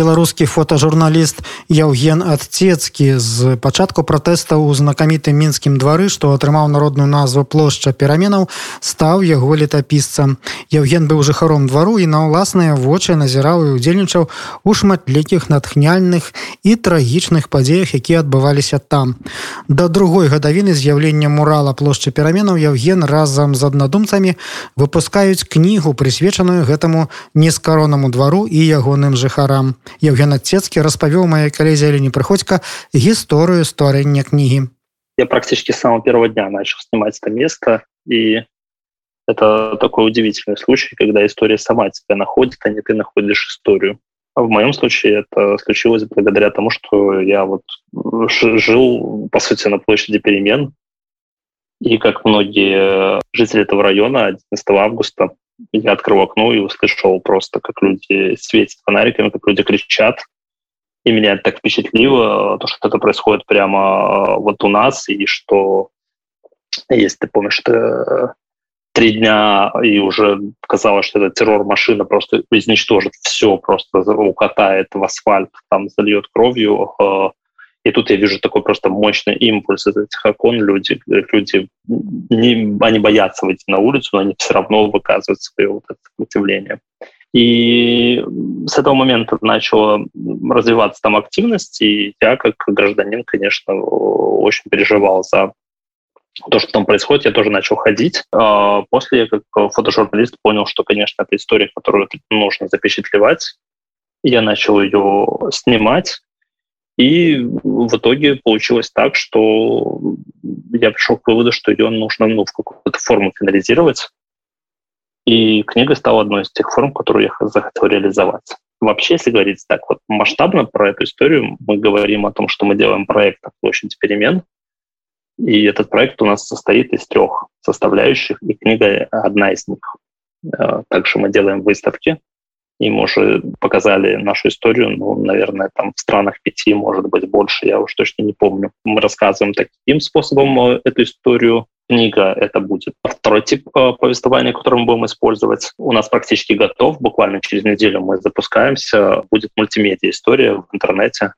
Беларускі фотожурналіст Яўген Адцецкі з пачатку пратэста ў знакамітым мінскім двары, што атрымаў народную назву плошча пераменаў, стаў яго летапісцам. Яўген быў жыхаром двару і на ўласныя вочы назіраў і удзельнічаў у шматлікіх натхняльных і трагічных падзеях, якія адбываліся там. Да другой гадавіны з'яўлення мурала плошчы пераменаў Яўген разам з аднадумцамі выпускаюць кнігу, прысвечаную гэтаму нескаронаму двару і ягоным жыхарам. Евген Отцецкий распавёў моей коллезе Елене Приходько историю стварэння книги. Я практически с самого первого дня начал снимать это место, и это такой удивительный случай, когда история сама тебя находит, а не ты находишь историю. А в моем случае это случилось благодаря тому, что я вот жил, по сути, на площади перемен, и как многие жители этого района 11 августа я открыл окно и услышал просто, как люди светят фонариками, как люди кричат. И меня это так впечатлило, то, что это происходит прямо э, вот у нас, и что, если ты помнишь, что три дня, и уже казалось, что эта террор-машина просто изничтожит все, просто укатает в асфальт, там зальет кровью, э, и тут я вижу такой просто мощный импульс из этих окон. Люди, люди не, они боятся выйти на улицу, но они все равно выказывают свое вот это сопротивление. И с этого момента начала развиваться там активность, и я как гражданин, конечно, очень переживал за то, что там происходит, я тоже начал ходить. А после я как фотожурналист понял, что, конечно, это история, которую нужно запечатлевать. Я начал ее снимать, и в итоге получилось так, что я пришел к выводу, что ее нужно ну, в какую-то форму финализировать. И книга стала одной из тех форм, которую я захотел реализовать. Вообще, если говорить так вот масштабно про эту историю, мы говорим о том, что мы делаем проект о площади перемен. И этот проект у нас состоит из трех составляющих, и книга одна из них. Э, также мы делаем выставки, и уже показали нашу историю, ну, наверное, там в странах пяти, может быть, больше, я уж точно не помню. Мы рассказываем таким способом э, эту историю. Книга это будет второй тип э, повествования, который мы будем использовать. У нас практически готов, буквально через неделю мы запускаемся. Будет мультимедиа история в интернете,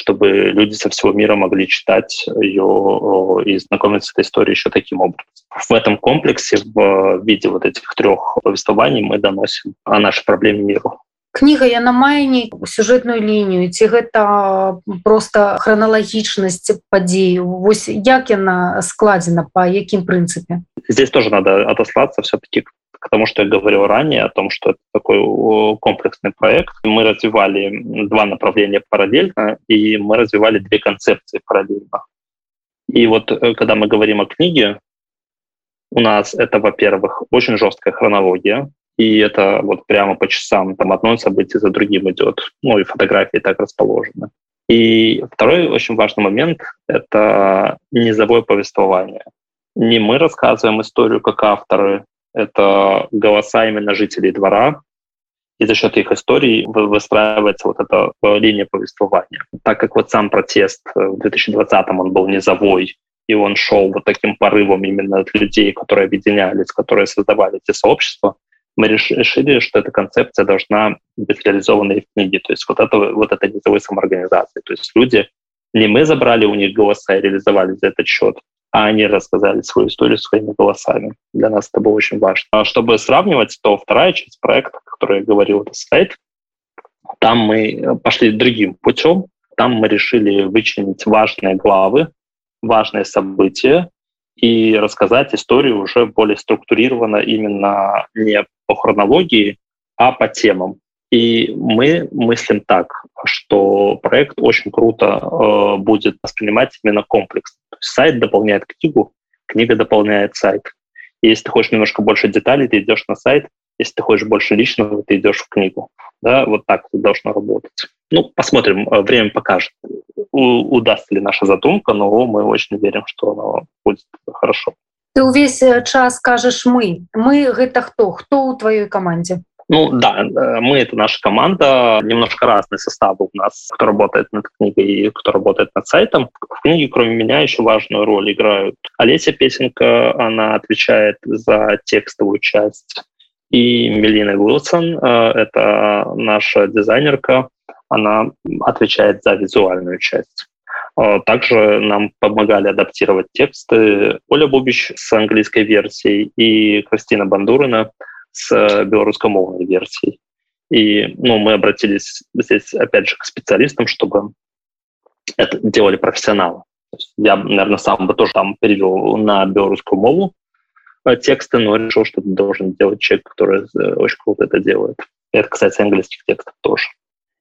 чтобы люди со всего мира могли читать ее и знакомиться с этой историей еще таким образом. В этом комплексе, в виде вот этих трех повествований, мы доносим о нашей проблеме миру. кніга яна мае нейкую сюжэтную лінію ці гэта просто храналагічнасць падзею Вось як яна складзена по якім прынцыпе здесь тоже надо отослаться все-таки к тому, что я говорил ранее, о том, что это такой комплексный проект. Мы развивали два направления параллельно, и мы развивали две концепции параллельно. И вот э, когда мы говорим о книге, у нас это, во-первых, очень жесткая хронология, и это вот прямо по часам, там одно событие за другим идет, ну и фотографии так расположены. И второй очень важный момент — это низовое повествование. Не мы рассказываем историю как авторы, это голоса именно жителей двора, и за счет их историй выстраивается вот эта э, линия повествования. Так как вот сам протест э, в 2020-м он был низовой, и он шел вот таким порывом именно от людей, которые объединялись, которые создавали эти сообщества, мы решили, что эта концепция должна быть реализована и в книге. То есть вот это, вот это низовой самоорганизации. То есть люди, не мы забрали у них голоса и реализовали за этот счет, а они рассказали свою историю своими голосами. Для нас это было очень важно. А чтобы сравнивать, то вторая часть проекта, о которой я говорил, это сайт, там мы пошли другим путем. Там мы решили вычленить важные главы, важные события и рассказать историю уже более структурированно именно не по хронологии, а по темам. И мы мыслим так, что проект очень круто э, будет воспринимать именно комплекс. То есть сайт дополняет книгу, книга дополняет сайт. И если ты хочешь немножко больше деталей, ты идешь на сайт. Если ты хочешь больше личного, ты идешь в книгу. Да, вот так это должно работать. Ну, посмотрим, э, время покажет, у, удастся ли наша задумка, но мы очень верим, что оно будет хорошо. Ты увесь э, час кажаш мы. Мы гэта хто, хто ў тваёй камандзе? Ну да, э, мы это наша команда, немножко разные составы у нас, кто работает над книгой и кто работает над сайтом. В книге, кроме меня, еще важную роль играют Олеся Песенка, она отвечает за текстовую часть, и Мелина Уилсон, э, это наша дизайнерка, она отвечает за визуальную часть. Э, также нам помогали адаптировать тексты Оля Бубич с английской версией и Кристина Бандурина с э, белорусскомовной версией. И ну, мы обратились здесь, опять же, к специалистам, чтобы это делали профессионалы. Я, наверное, сам бы тоже там перевел на белорусскую мову э, тексты, но решил, что это должен делать человек, который э, очень круто это делает. Это касается английских текстов тоже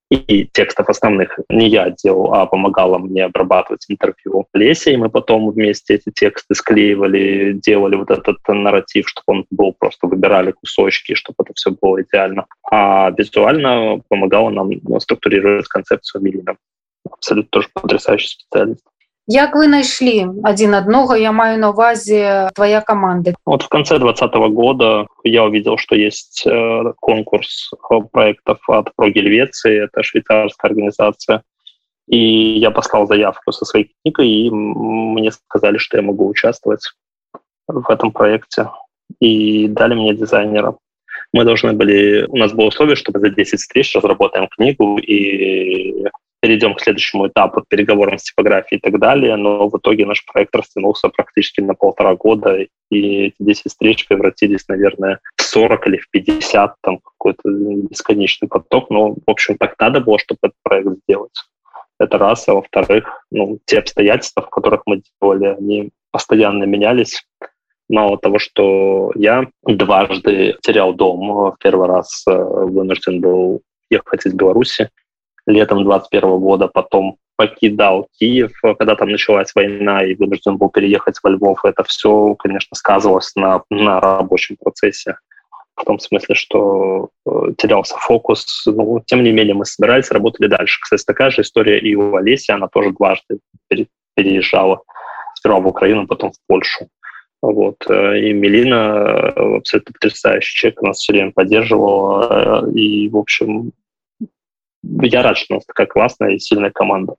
и текстов основных не я делал, а помогала мне обрабатывать интервью Леся, и мы потом вместе эти тексты склеивали, делали вот этот нарратив, чтобы он был, просто выбирали кусочки, чтобы это все было идеально. А визуально помогала нам структурировать концепцию Милина. Абсолютно тоже потрясающий специалист. Як вы найшлі один одного я маю на увазе твоя команда? Вот в конце 2020 года я увидел что есть э, конкурс проектов от про гельвеции это швейцарская организация. И я послал заявку со своей книгой и мне сказали что я могу участвовать в этом проекте. И дали мне дизайнера. Мы должны были у нас было условие чтобы за 10 встреч разработаем книгу и перейдем к следующему этапу, переговорам с типографией и так далее, но в итоге наш проект растянулся практически на полтора года, и эти 10 встреч превратились, наверное, в 40 или в 50, там какой-то бесконечный поток, но, в общем, так надо было, чтобы этот проект сделать. Это раз, а во-вторых, ну, те обстоятельства, в которых мы делали, они постоянно менялись. Мало того, что я дважды терял дом, в первый раз э, вынужден был ехать из Беларуси, летом 21 года, потом покидал Киев, когда там началась война и вынужден был переехать во Львов. Это все, конечно, сказывалось на, на рабочем процессе. В том смысле, что э, терялся фокус. Но, ну, тем не менее, мы собирались, работали дальше. Кстати, такая же история и у Олеси. Она тоже дважды переезжала. Сперва в Украину, потом в Польшу. Вот. Э, и Мелина э, абсолютно потрясающий человек, нас все время поддерживала. И, в общем, я рад, что у нас такая классная и сильная команда.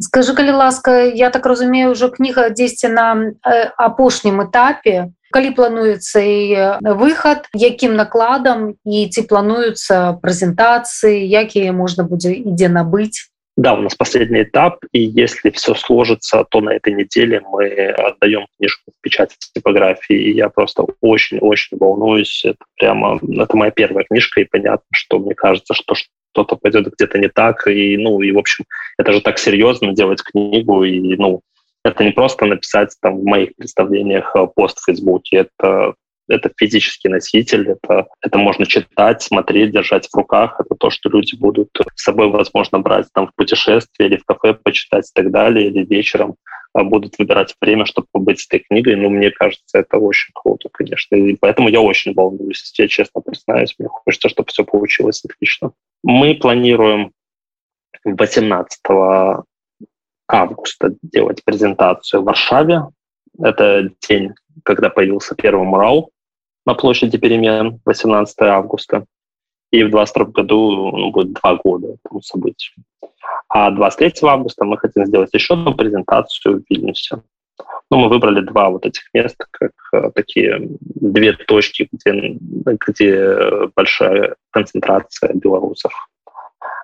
Скажи, калі ласка, я так разумею, ўжо кніга дзесьці на апошнім этапе. Калі плануецца і выхад, якім накладам і ці плануюцца прэзентацыі, якія можна будзе ідзе набыць? Да, у нас последний этап, и если все сложится, то на этой неделе мы отдаем книжку в печать типографии, и я просто очень-очень волнуюсь. Это прямо, это моя первая книжка, и понятно, что мне кажется, что что-то пойдет где-то не так, и, ну, и, в общем, это же так серьезно делать книгу, и, ну, это не просто написать там в моих представлениях э, пост в Фейсбуке, это это физический носитель, это, это можно читать, смотреть, держать в руках, это то, что люди будут с собой, возможно, брать там в путешествие или в кафе почитать и так далее, или вечером а, будут выбирать время, чтобы побыть с этой книгой. Ну, мне кажется, это очень круто, конечно. И поэтому я очень волнуюсь, я честно признаюсь. Мне хочется, чтобы все получилось отлично. Мы планируем 18 августа делать презентацию в Варшаве. Это день, когда появился первый мурал на площади перемен 18 августа. И в 22 году ну, будет два года этому событию. А 23 августа мы хотим сделать еще одну презентацию в Вильнюсе. Ну, мы выбрали два вот этих места, как э, такие две точки, где, где большая концентрация белорусов,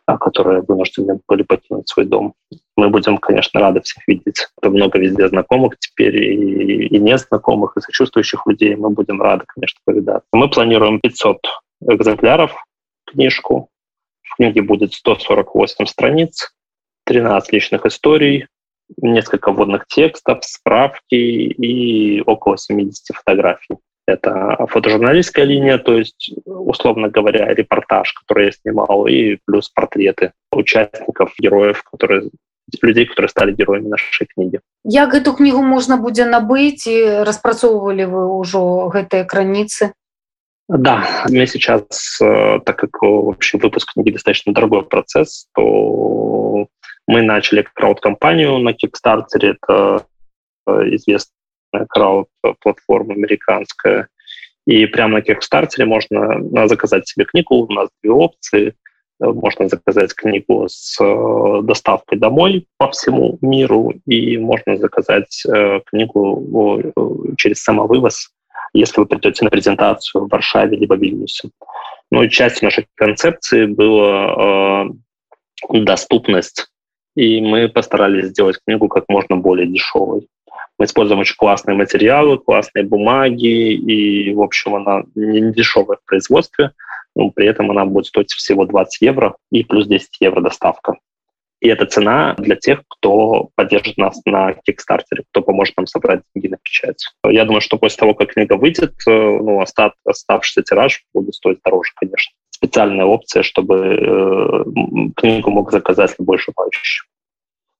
а, которые вынуждены были покинуть свой дом. Мы будем, конечно, рады всех видеть. Много везде знакомых теперь и, и незнакомых, и сочувствующих людей. Мы будем рады, конечно, повидаться. Мы планируем 500 экземпляров книжку. В книге будет 148 страниц, 13 личных историй, несколько вводных текстов, справки и около 70 фотографий. Это фотожурналистская линия, то есть, условно говоря, репортаж, который я снимал, и плюс портреты участников, героев, которые людей, которые стали героями нашей книги. Як эту книгу можно будет набыть и распрацоўвалі вы уже гэтыя границы? Да, мне сейчас, э, так как вообще выпуск книги достаточно дорогой процесс, то мы начали крауд-компанию на Kickstarter, это э, известная крауд-платформа американская, И прямо на Kickstarter можно заказать себе книгу. У нас две опции. Можно заказать книгу с доставкой домой по всему миру, и можно заказать книгу через самовывоз, если вы придете на презентацию в Варшаве либо Вильнюсе. Ну и частью нашей концепции была доступность и мы постарались сделать книгу как можно более дешевой. Мы используем очень классные материалы, классные бумаги, и, в общем, она не дешевая в производстве, но при этом она будет стоить всего 20 евро и плюс 10 евро доставка. И это цена для тех, кто поддержит нас на Kickstarter, кто поможет нам собрать деньги на печать. Я думаю, что после того, как книга выйдет, э, ну, остав, оставшийся тираж будет стоить дороже, конечно специальная опция, чтобы э, книгу мог заказать любой желающий.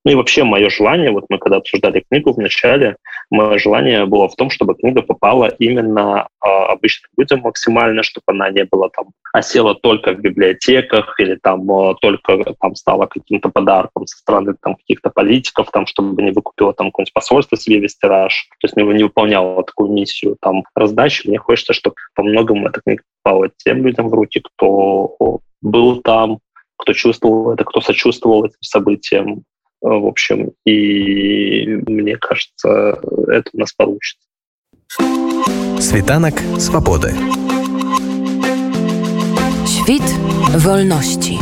Ну и вообще мое желание, вот мы когда обсуждали книгу в начале, мое желание было в том, чтобы книга попала именно э, обычным людям максимально, чтобы она не была там осела только в библиотеках или там э, только там стала каким-то подарком со стороны там каких-то политиков, там, чтобы не выкупила там какое-нибудь посольство себе весь тираж, то есть не, не выполняла такую миссию там раздачи. Мне хочется, чтобы по многому эта книга попала тем людям в руки, кто был там, кто чувствовал это, кто сочувствовал этим событиям, в общем, и мне кажется, это у нас получится. Світанак свободы. Świt wolności.